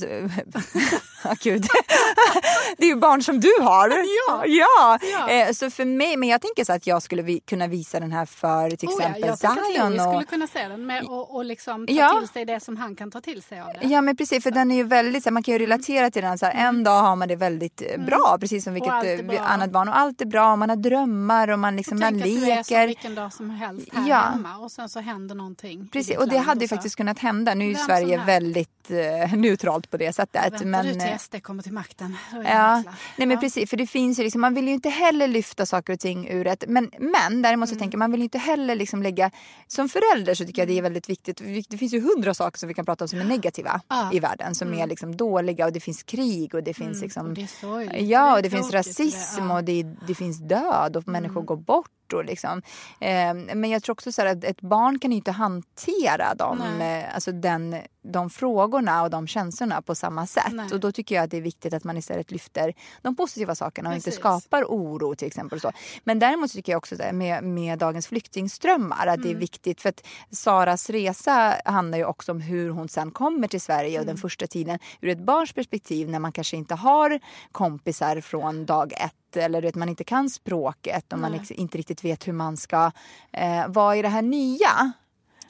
Ja, gud. det är ju barn som du har. Ja. ja. Ja. Eh, så för mig, men jag tänker så att jag skulle vi, kunna visa den här för till Oh ja, exempel jag tycker att Zion. Och... skulle kunna se den med och, och liksom ta Ja. till sig det som han kan ta till sig av det. Ja men precis för den är ju väldigt, så man kan ju relatera till den så här, en dag har man det väldigt eh, bra precis som vilket eh, annat barn och allt är bra och man har drömmar och man liksom man Tänk att du är leker. vilken dag som helst här Ja. hemma och sen så händer någonting. Precis och det hade ju så faktiskt kunnat hända. Nu är ju Vem Sverige väldigt eh, neutralt på det sättet. Men, SD kommer till makten. Det Ja, jäkla. nej men Ja. precis för det finns ju liksom, man vill ju inte heller lyfta saker och ting ur ett, men, men däremot så Mm. tänker man vill ju inte heller liksom lägga, som förälder så tycker jag det är väldigt viktigt, det finns ju hundra saker som vi kan prata om som är negativa Ja. i världen, som är liksom dåliga och det finns krig och det finns Mm, liksom och det. Ja, Det och det finns tråkigt, det- rasism ja. Mm. och det, det finns död och människor går bort. Och liksom. eh, men jag tror också så att ett barn kan ju inte hantera dem, eh, alltså den, de frågorna och de känslorna på samma sätt. Nej. Och då tycker jag att det är viktigt att man istället lyfter de positiva sakerna och inte Precis. skapar oro till exempel. Så. Men däremot tycker jag också så här, med, med dagens flyktingströmmar att Mm. det är viktigt för att Saras resa handlar ju också om hur hon sen kommer till Sverige och den Mm. första tiden ur ett barns perspektiv när man kanske inte har kompisar från dag ett eller att man inte kan språket och man liksom inte riktigt vet hur man ska eh, vara i det här nya.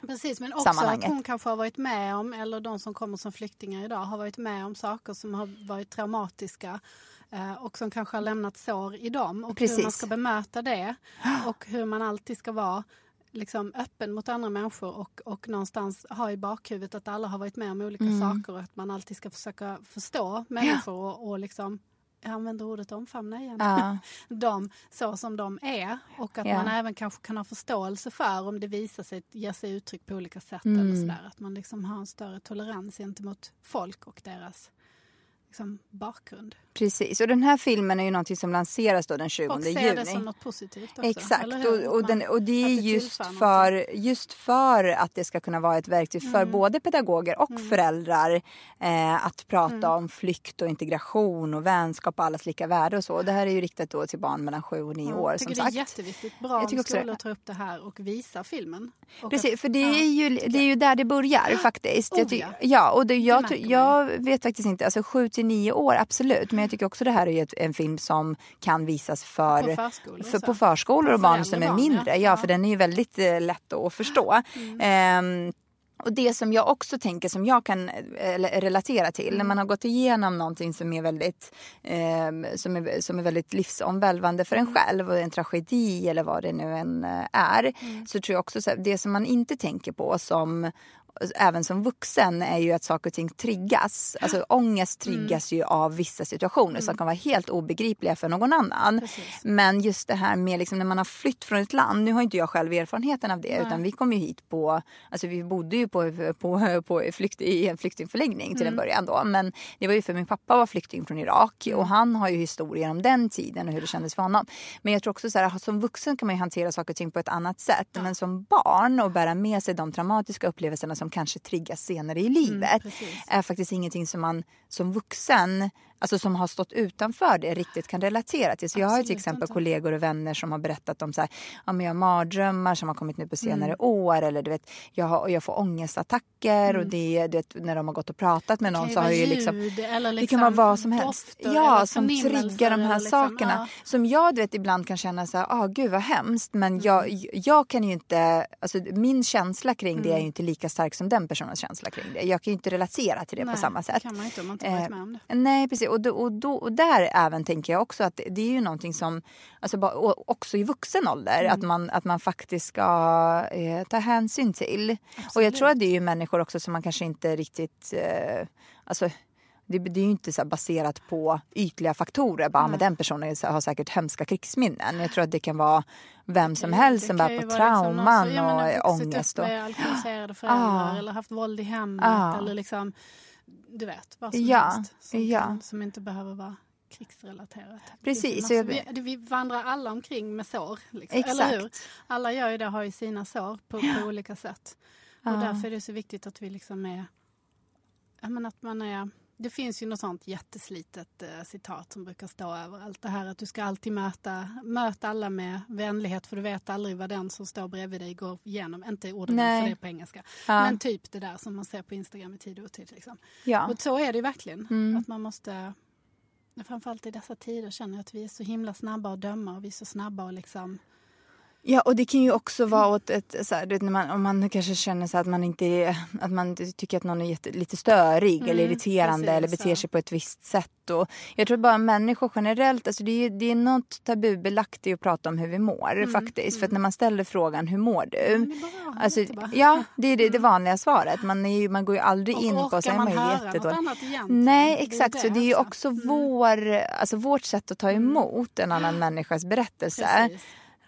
Precis, men också att hon kanske har varit med om, eller de som kommer som flyktingar idag, har varit med om saker som har varit traumatiska eh, och som kanske har lämnat sår i dem. Och hur Precis. man ska bemöta det och hur man alltid ska vara liksom öppen mot andra människor och, och någonstans ha i bakhuvudet att alla har varit med om olika Mm. saker och att man alltid ska försöka förstå människor och, och liksom jag använder ordet omfamna igen. Ja. dem så som de är och att Ja. man även kanske kan ha förståelse för om det visar sig ge sig uttryck på olika sätt. Mm. eller sådär. Att man liksom har en större tolerans gentemot folk och deras liksom, bakgrund. Precis, och den här filmen är ju någonting som lanseras då den 20 Och se juni. det som något positivt också. Exakt, och, och, den, och det är just för, just för att det ska kunna vara ett verktyg för Mm. både pedagoger och föräldrar eh, att prata om flykt och integration och vänskap och allas lika värde och så. Och det här är ju riktat då till barn mellan 7 och 9 Ja, år jag som tycker det är sagt. jätteviktigt. Bra Jag om tycker också det. skolor tar upp det här och visar filmen. Och Precis, att- för det är, ju, det är ju där det börjar faktiskt. Oh, Jag ja. ja, och det, jag, Det märker jag vet faktiskt inte, alltså 7 till 9 år absolut, men jag tycker också det här är ett, en film som kan visas för, På förskolor för så. på förskolor och barn som är mindre. ja. För den är ju väldigt eh, lätt att förstå. Ehm, Och det som jag också tänker som jag kan eh, relatera till när man har gått igenom någonting som är väldigt, eh, som är, som är väldigt livsomvälvande för en själv och en tragedi eller vad det nu än eh, är. Mm. Så tror jag också att det som man inte tänker på som även som vuxen är ju att saker och ting triggas. Alltså ångest mm. triggas mm. ju av vissa situationer mm. som kan vara helt obegripliga för någon annan. Precis. Men just det här med liksom när man har flytt från ett land. Nu har inte jag själv erfarenheten av det Nej. utan vi kom ju hit på, alltså vi bodde ju på, på, på flykt, i en flyktingförläggning till mm. en början då. Men det var ju för min pappa var flykting från Irak och mm. han har ju historier om den tiden och hur det kändes för honom. Men jag tror också så här, som vuxen kan man ju hantera saker och ting på ett annat sätt. Ja. Men som barn och bära med sig de traumatiska upplevelserna som kanske triggas senare i mm, livet mm, är faktiskt ingenting som man som vuxen alltså som har stått utanför det riktigt kan relatera till. Så jag har till exempel inte. kollegor och vänner som har berättat om så här, ja, men jag har mardrömmar som har kommit nu på senare mm. år eller du vet, jag, har, jag får ångestattacker mm. och det, du vet, när de har gått och pratat med någon så har ju liksom, liksom, det kan vara vad som helst. Ja, som triggar de här liksom, sakerna. Ja. Som jag du vet, ibland kan känna så här, ah, gud vad hemskt men mm. jag, jag kan ju inte, alltså min känsla kring det är ju mm. inte lika stark som den personens känsla kring det. Jag kan ju inte relatera till det Nej, på samma sätt. kan man inte om man inte varit med om det. nej precis och, då, och, då, och där även tänker jag också att det är ju någonting som, alltså bara, också i vuxen ålder, mm. att, man, att man faktiskt ska eh, ta hänsyn till. Absolut. Och jag tror att det är ju människor också som man kanske inte riktigt, eh, alltså det, det, är ju inte så baserat på ytliga faktorer. Bara, mm. men den personen har säkert hemska krigsminnen. Jag tror att det kan vara vem som helst som bär på trauman liksom och ja, ångest. Och... Med alkoholiserade föräldrar ah. eller haft våld i hemmet. Ah. Eller liksom, du vet, vad som ja, helst. Som, ja. som inte behöver vara krigsrelaterat. Precis. Massor, vi, vi, vandrar alla omkring med sår. Liksom. Eller hur? Alla gör ju det, har ju sina sår på, på olika sätt. Och därför är det så viktigt att vi liksom är... Att man är det finns ju något sånt jätteslitet eh, citat som brukar stå överallt. Det här att du ska alltid möta, möta alla med vänlighet för du vet aldrig vad den som står bredvid dig går igenom. Inte ordagrant för det på engelska. Ja. Men typ det där som man ser på Instagram i tid och otid. Liksom. Ja. Och så är det ju verkligen. Mm. Att man måste, framförallt i dessa tider känner jag att vi är så himla snabba att döma och vi är så snabba att liksom Ja, och det kan ju också vara åt ett, så här, när man, om man kanske känner så att man inte att man tycker att någon är jätte, lite störig mm, eller irriterande precis, eller beter så. sig på ett visst sätt. Och jag tror bara människor generellt, alltså det, är, det är något tabubelagt i att prata om hur vi mår mm, faktiskt. Mm. För att när man ställer frågan hur mår du? Ja, alltså, ja det är det, det, vanliga svaret. Man, är, man går ju aldrig och in på säger man, man höra något annat egentligen? Nej exakt, det så det är ju också mm. vår, alltså vårt sätt att ta mm. emot en annan människas berättelse. Precis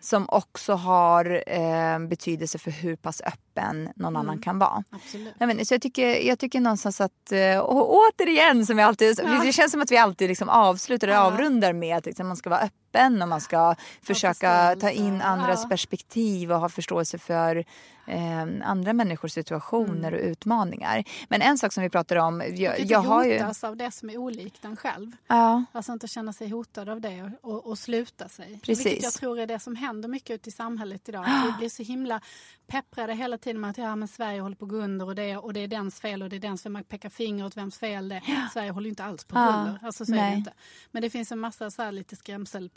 som också har eh, betydelse för hur pass öppen någon mm. annan kan vara. Absolut. Jag, vet, så jag, tycker, jag tycker någonstans att, eh, och återigen som vi alltid, ja. det känns som att vi alltid liksom avslutar och ja. avrundar med att liksom, man ska vara öppen och man ska försöka ta in andras ja. perspektiv och ha förståelse för eh, andra människors situationer mm. och utmaningar. Men en sak som vi pratar om... Jag, jag har ju... hotas av det som är olikt en själv. Ja. Alltså inte känna sig hotad av det och, och sluta sig. Precis. Vilket jag tror är det som händer mycket ute i samhället idag. Vi blir så himla pepprade hela tiden med att ja, men Sverige håller på att gå under och det, och det är dens fel och det är dens fel. Man pekar finger åt vems fel det är. Sverige håller inte alls på att gå under. Alltså, så är det inte. Men det finns en massa så lite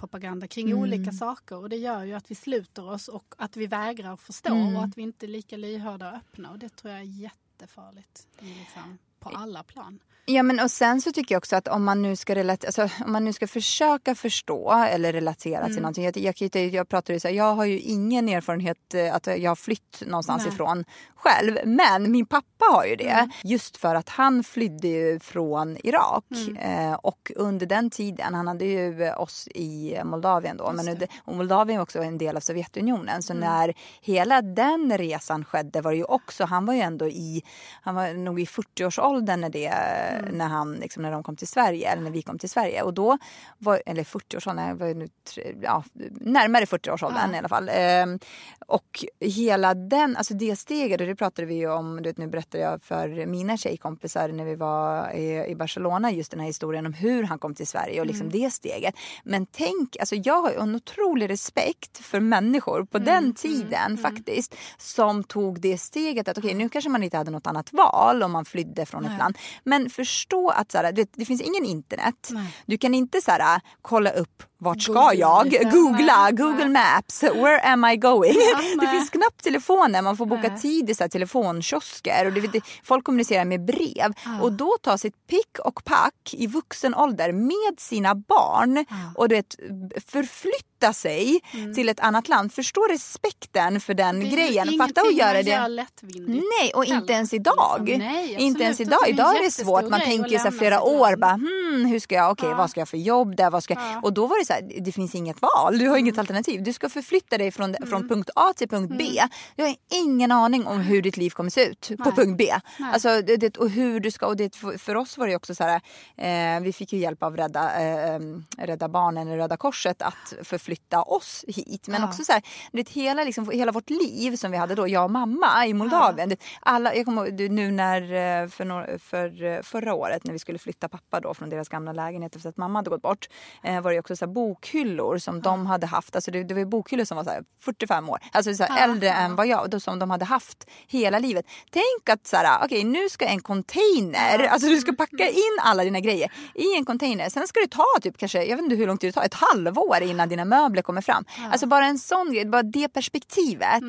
skrämselpropaganda kring mm. olika saker och det gör ju att vi sluter oss och att vi vägrar förstå mm. och att vi inte är lika lyhörda och öppna och det tror jag är jättefarligt liksom, på alla plan. Ja men och sen så tycker jag också att om man nu ska relatera, alltså, om man nu ska försöka förstå eller relatera mm. till någonting. Jag, jag, jag pratar ju så här, jag har ju ingen erfarenhet eh, att jag har flytt någonstans Nej. ifrån själv. Men min pappa har ju det. Mm. Just för att han flydde ju från Irak. Mm. Eh, och under den tiden, han hade ju oss i Moldavien då. Men under, och Moldavien var också en del av Sovjetunionen. Så mm. när hela den resan skedde var det ju också, han var ju ändå i, han var nog i 40-årsåldern när det mm. när, han, liksom, när de kom till Sverige, eller när vi kom till Sverige. Och då var, eller 40-årsåldern, var nu, ja, närmare 40-årsåldern ja. i alla fall. Ehm, och hela den, alltså det steget, och det pratade vi ju om, du vet, nu berättade jag för mina tjejkompisar när vi var i, i Barcelona, just den här historien om hur han kom till Sverige och liksom mm. det steget. Men tänk, alltså jag har en otrolig respekt för människor på mm. den mm, tiden mm. faktiskt som tog det steget att okej okay, nu kanske man inte hade något annat val om man flydde från Nej. ett land. Men förstå att så här, det, det finns ingen internet. Nej. Du kan inte så här, kolla upp vart ska jag? Googla, Google. Maps, where am I going? det finns knappt telefoner, man får boka tid i så telefonkiosker och det, det, folk kommunicerar med brev. Och då ta sitt pick och pack i vuxen ålder med sina barn och du vet, förflytta sig till ett annat land. Förstå respekten för den Mm. Det grejen. Fatta att göra det. Nej, och inte ens idag. liksom. Nej, inte ens idag. Det är Idag är det svårt. Man tänker så flera år. Bara, hmm, hur ska jag, okej, vad ska jag för jobb där? Vad ska jag? Och då var det så här, det finns inget val. Du har inget alternativ. Du ska förflytta dig från, Mm. från punkt A till punkt B. Du har ingen aning om hur ditt liv kommer se ut på Nej. punkt B. Alltså, det, det, och hur du ska, och det, för, oss var det också så här, eh, vi fick ju hjälp av Rädda, eh, Rädda Barnen, eller Röda Korset att förflytta oss hit. Men också så här, du vet, hela, liksom, hela vårt liv som vi hade då, jag och mamma i Moldavien. Det- Alla, jag kommer nu när, eh, för, några, för eh, förra året när vi skulle flytta pappa då från deras gamla lägenhet efter att mamma hade gått bort. Eh, var det också så här bokhyllor som de hade haft. Alltså det, det var bokhyllor som var så här 45 år. Alltså så äldre än vad jag, som de hade haft hela livet. Tänk att så här, okej nu ska en container, alltså du ska packa in alla dina grejer i en container. Sen ska det ta typ kanske, jag vet inte hur lång tid det tar, ett halvår innan dina möbler kommer fram. Alltså bara en sån grej, bara det perspektivet.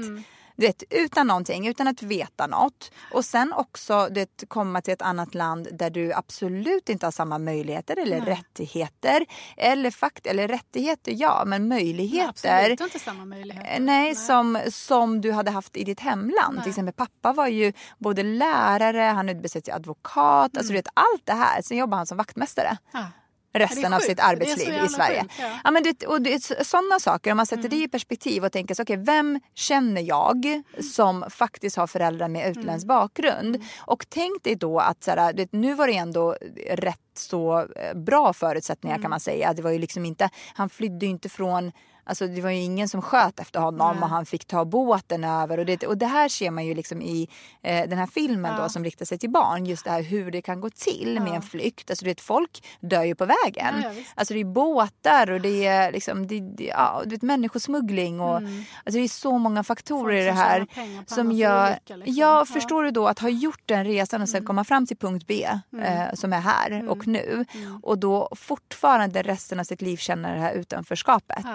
Du vet, utan någonting, utan att veta något. Och sen också du vet, komma till ett annat land där du absolut inte har samma möjligheter eller rättigheter. Eller, fakt eller rättigheter ja, men Nej, möjligheter. Absolut inte samma möjligheter. Eh, Nej, Som, som du hade haft i ditt hemland. Till exempel pappa var ju både lärare, han utbildade sig till advokat. Alltså du vet allt det här. Sen jobbade han som vaktmästare Ja. Resten det av sitt Det arbetsliv i Sverige. sjukt, ja. Ja, men det, och det sådana saker, om man sätter det i perspektiv och tänker så, okej, vem känner jag som faktiskt har föräldrar med utländsk bakgrund? Och tänk dig då att så här, du vet, nu var det ändå rätt så eh, bra förutsättningar kan man säga. Det var ju liksom inte, han flydde ju inte från Alltså det var ju ingen som sköt efter honom och han fick ta båten över. Och det, och det här ser man ju liksom i eh, den här filmen då som riktar sig till barn. Just det här hur det kan gå till med en flykt. Alltså du vet, folk dör ju på vägen. Ja, ja. Alltså det är båtar och det är liksom, det, det, ja, du vet, människosmuggling och alltså det är så många faktorer Mm. I det här. Som gör, olycka, liksom. ja, Ja. Mm. förstår du då att ha gjort den resan och sen komma fram till punkt B eh, som är här och nu. Mm. Och då fortfarande resten av sitt liv känna det här utanförskapet.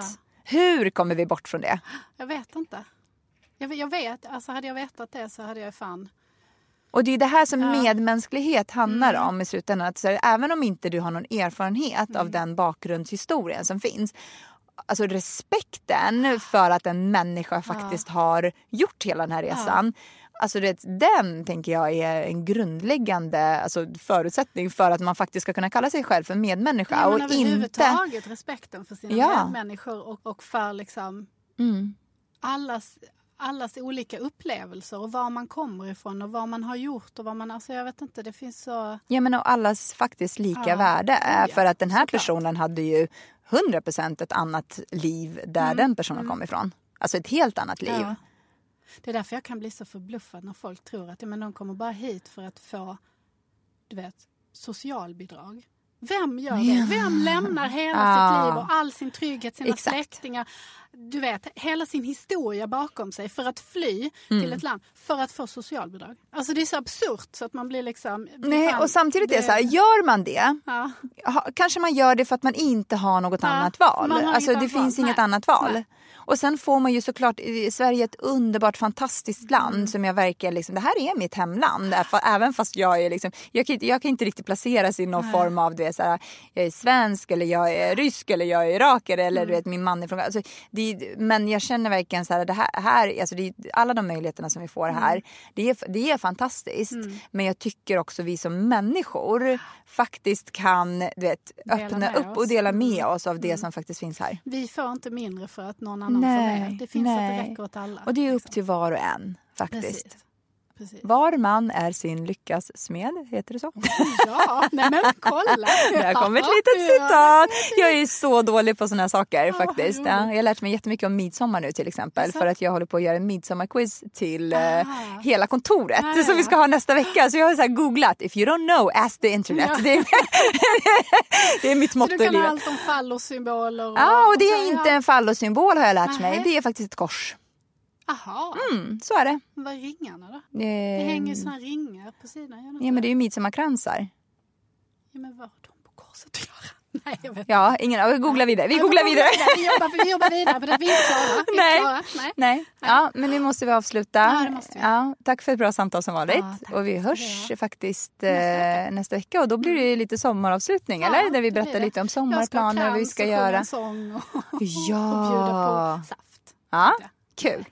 Ja. Hur kommer vi bort från det? Jag vet inte. Jag, vet- jag vet, alltså hade jag vetat det så hade jag fan... Och det är det här som medmänsklighet handlar Mm. om i slutändan. Att här, även om inte du har någon erfarenhet Mm. av den bakgrundshistorien som finns. Alltså respekten för att en människa faktiskt har gjort hela den här resan. Alltså det, den tänker jag är en grundläggande alltså, förutsättning för att man faktiskt ska kunna kalla sig själv för medmänniska. Ja, och inte... överhuvudtaget respekten för sina Ja. medmänniskor och, och för liksom Mm. allas, allas olika upplevelser och var man kommer ifrån och vad man har gjort och vad man... Alltså jag vet inte, det finns så... Ja men och allas faktiskt lika Ja. värde. Oh, ja, för att den här såklart. personen hade ju 100% ett annat liv där den personen kom ifrån. Alltså ett helt annat liv. Det är därför jag kan bli så förbluffad när folk tror att ja, men de kommer bara hit för att få du vet, socialbidrag. Vem gör det? Vem lämnar hela Ja. sitt liv och all sin trygghet, sina Exakt. släktingar, du vet, hela sin historia bakom sig för att fly Mm. till ett land för att få socialbidrag? Alltså det är så absurt så att man blir liksom... Nej, fan, och samtidigt är det så här, gör man det, Ja. kanske man gör det för att man inte har något Ja, annat val. Alltså det annat finns val. inget Nej. annat val. Nej. Och sen får man ju såklart, Sverige är ett underbart fantastiskt land Mm. som jag verkar liksom, det här är mitt hemland. Även fast jag är liksom, jag kan, inte- jag kan inte riktigt placeras i någon form av, du vet, så här, jag är svensk eller jag är rysk eller jag är iraker eller Mm. du vet min man är från alltså, det, är- Men jag känner verkligen så här, det här, här alltså det, alla de möjligheterna som vi får Mm. här, det är, det är fantastiskt. Men jag tycker också vi som människor faktiskt kan du vet, öppna upp och oss. dela med oss av det Mm. som faktiskt finns här. Vi får inte mindre för att någon annan Nej, får mer. Det finns att nej. det räcker åt alla. Och det är upp liksom. till var och en faktiskt. Precis. Precis. Var man är sin lyckas smed, heter det så? Ja, nej men kolla! Där kommer ett Ja, litet ja. citat. Jag är så dålig på såna här saker Ja, faktiskt. Ja, jag har lärt mig jättemycket om midsommar nu till exempel. Alltså? För att jag håller på att göra en midsommarquiz till eh, Ah. hela kontoret. Ja, ja, Som vi ja. ska ha nästa vecka. Så jag har så googlat. If you don't know, ask the internet. Ja. Det, är, det är mitt Så motto du i kan livet. allt om fallossymboler? Och, Ja, och det är så, inte ja. en fallosymbol har jag lärt mig. Det är faktiskt ett kors. Aha, Mm, så är det. vad är ringarna då? Det, Det hänger ju såna ringar på sidan. Ja men det är ju midsommarkransar. Ja, men vad har de på korset att göra? Nej, jag vet. Ja, ingen googla vidare. Vi googlar vi vidare. Vi jobbar, vi jobbar vidare på det. Vi är klara. Vi är klara. Nej. Nej. Ja, men nu måste vi avsluta. Ja, det måste vi. Ja, tack för ett bra samtal som vanligt. Ja, och vi hörs det. faktiskt eh, nästa, vecka. Och då blir det lite sommaravslutning, eller? Där vi berättar lite om Jag ska sommarplaner och vad vi ska och göra. en sång och, och Ja. bjuda på saft. Ja, Ja. kul.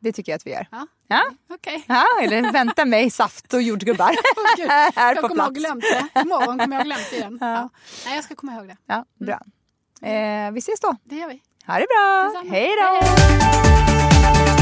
Ja. Det tycker jag att vi gör. Ja. Ja, Okej. ja eller vänta mig saft och jordgubbar Gud, här jag på kommer ha plats. glömt det. Imorgon kommer jag ha glömt det igen. Ja. Nej, jag ska komma ihåg det. Ja, bra. Eh, vi ses då. Det gör vi. Ha det bra. Hej då.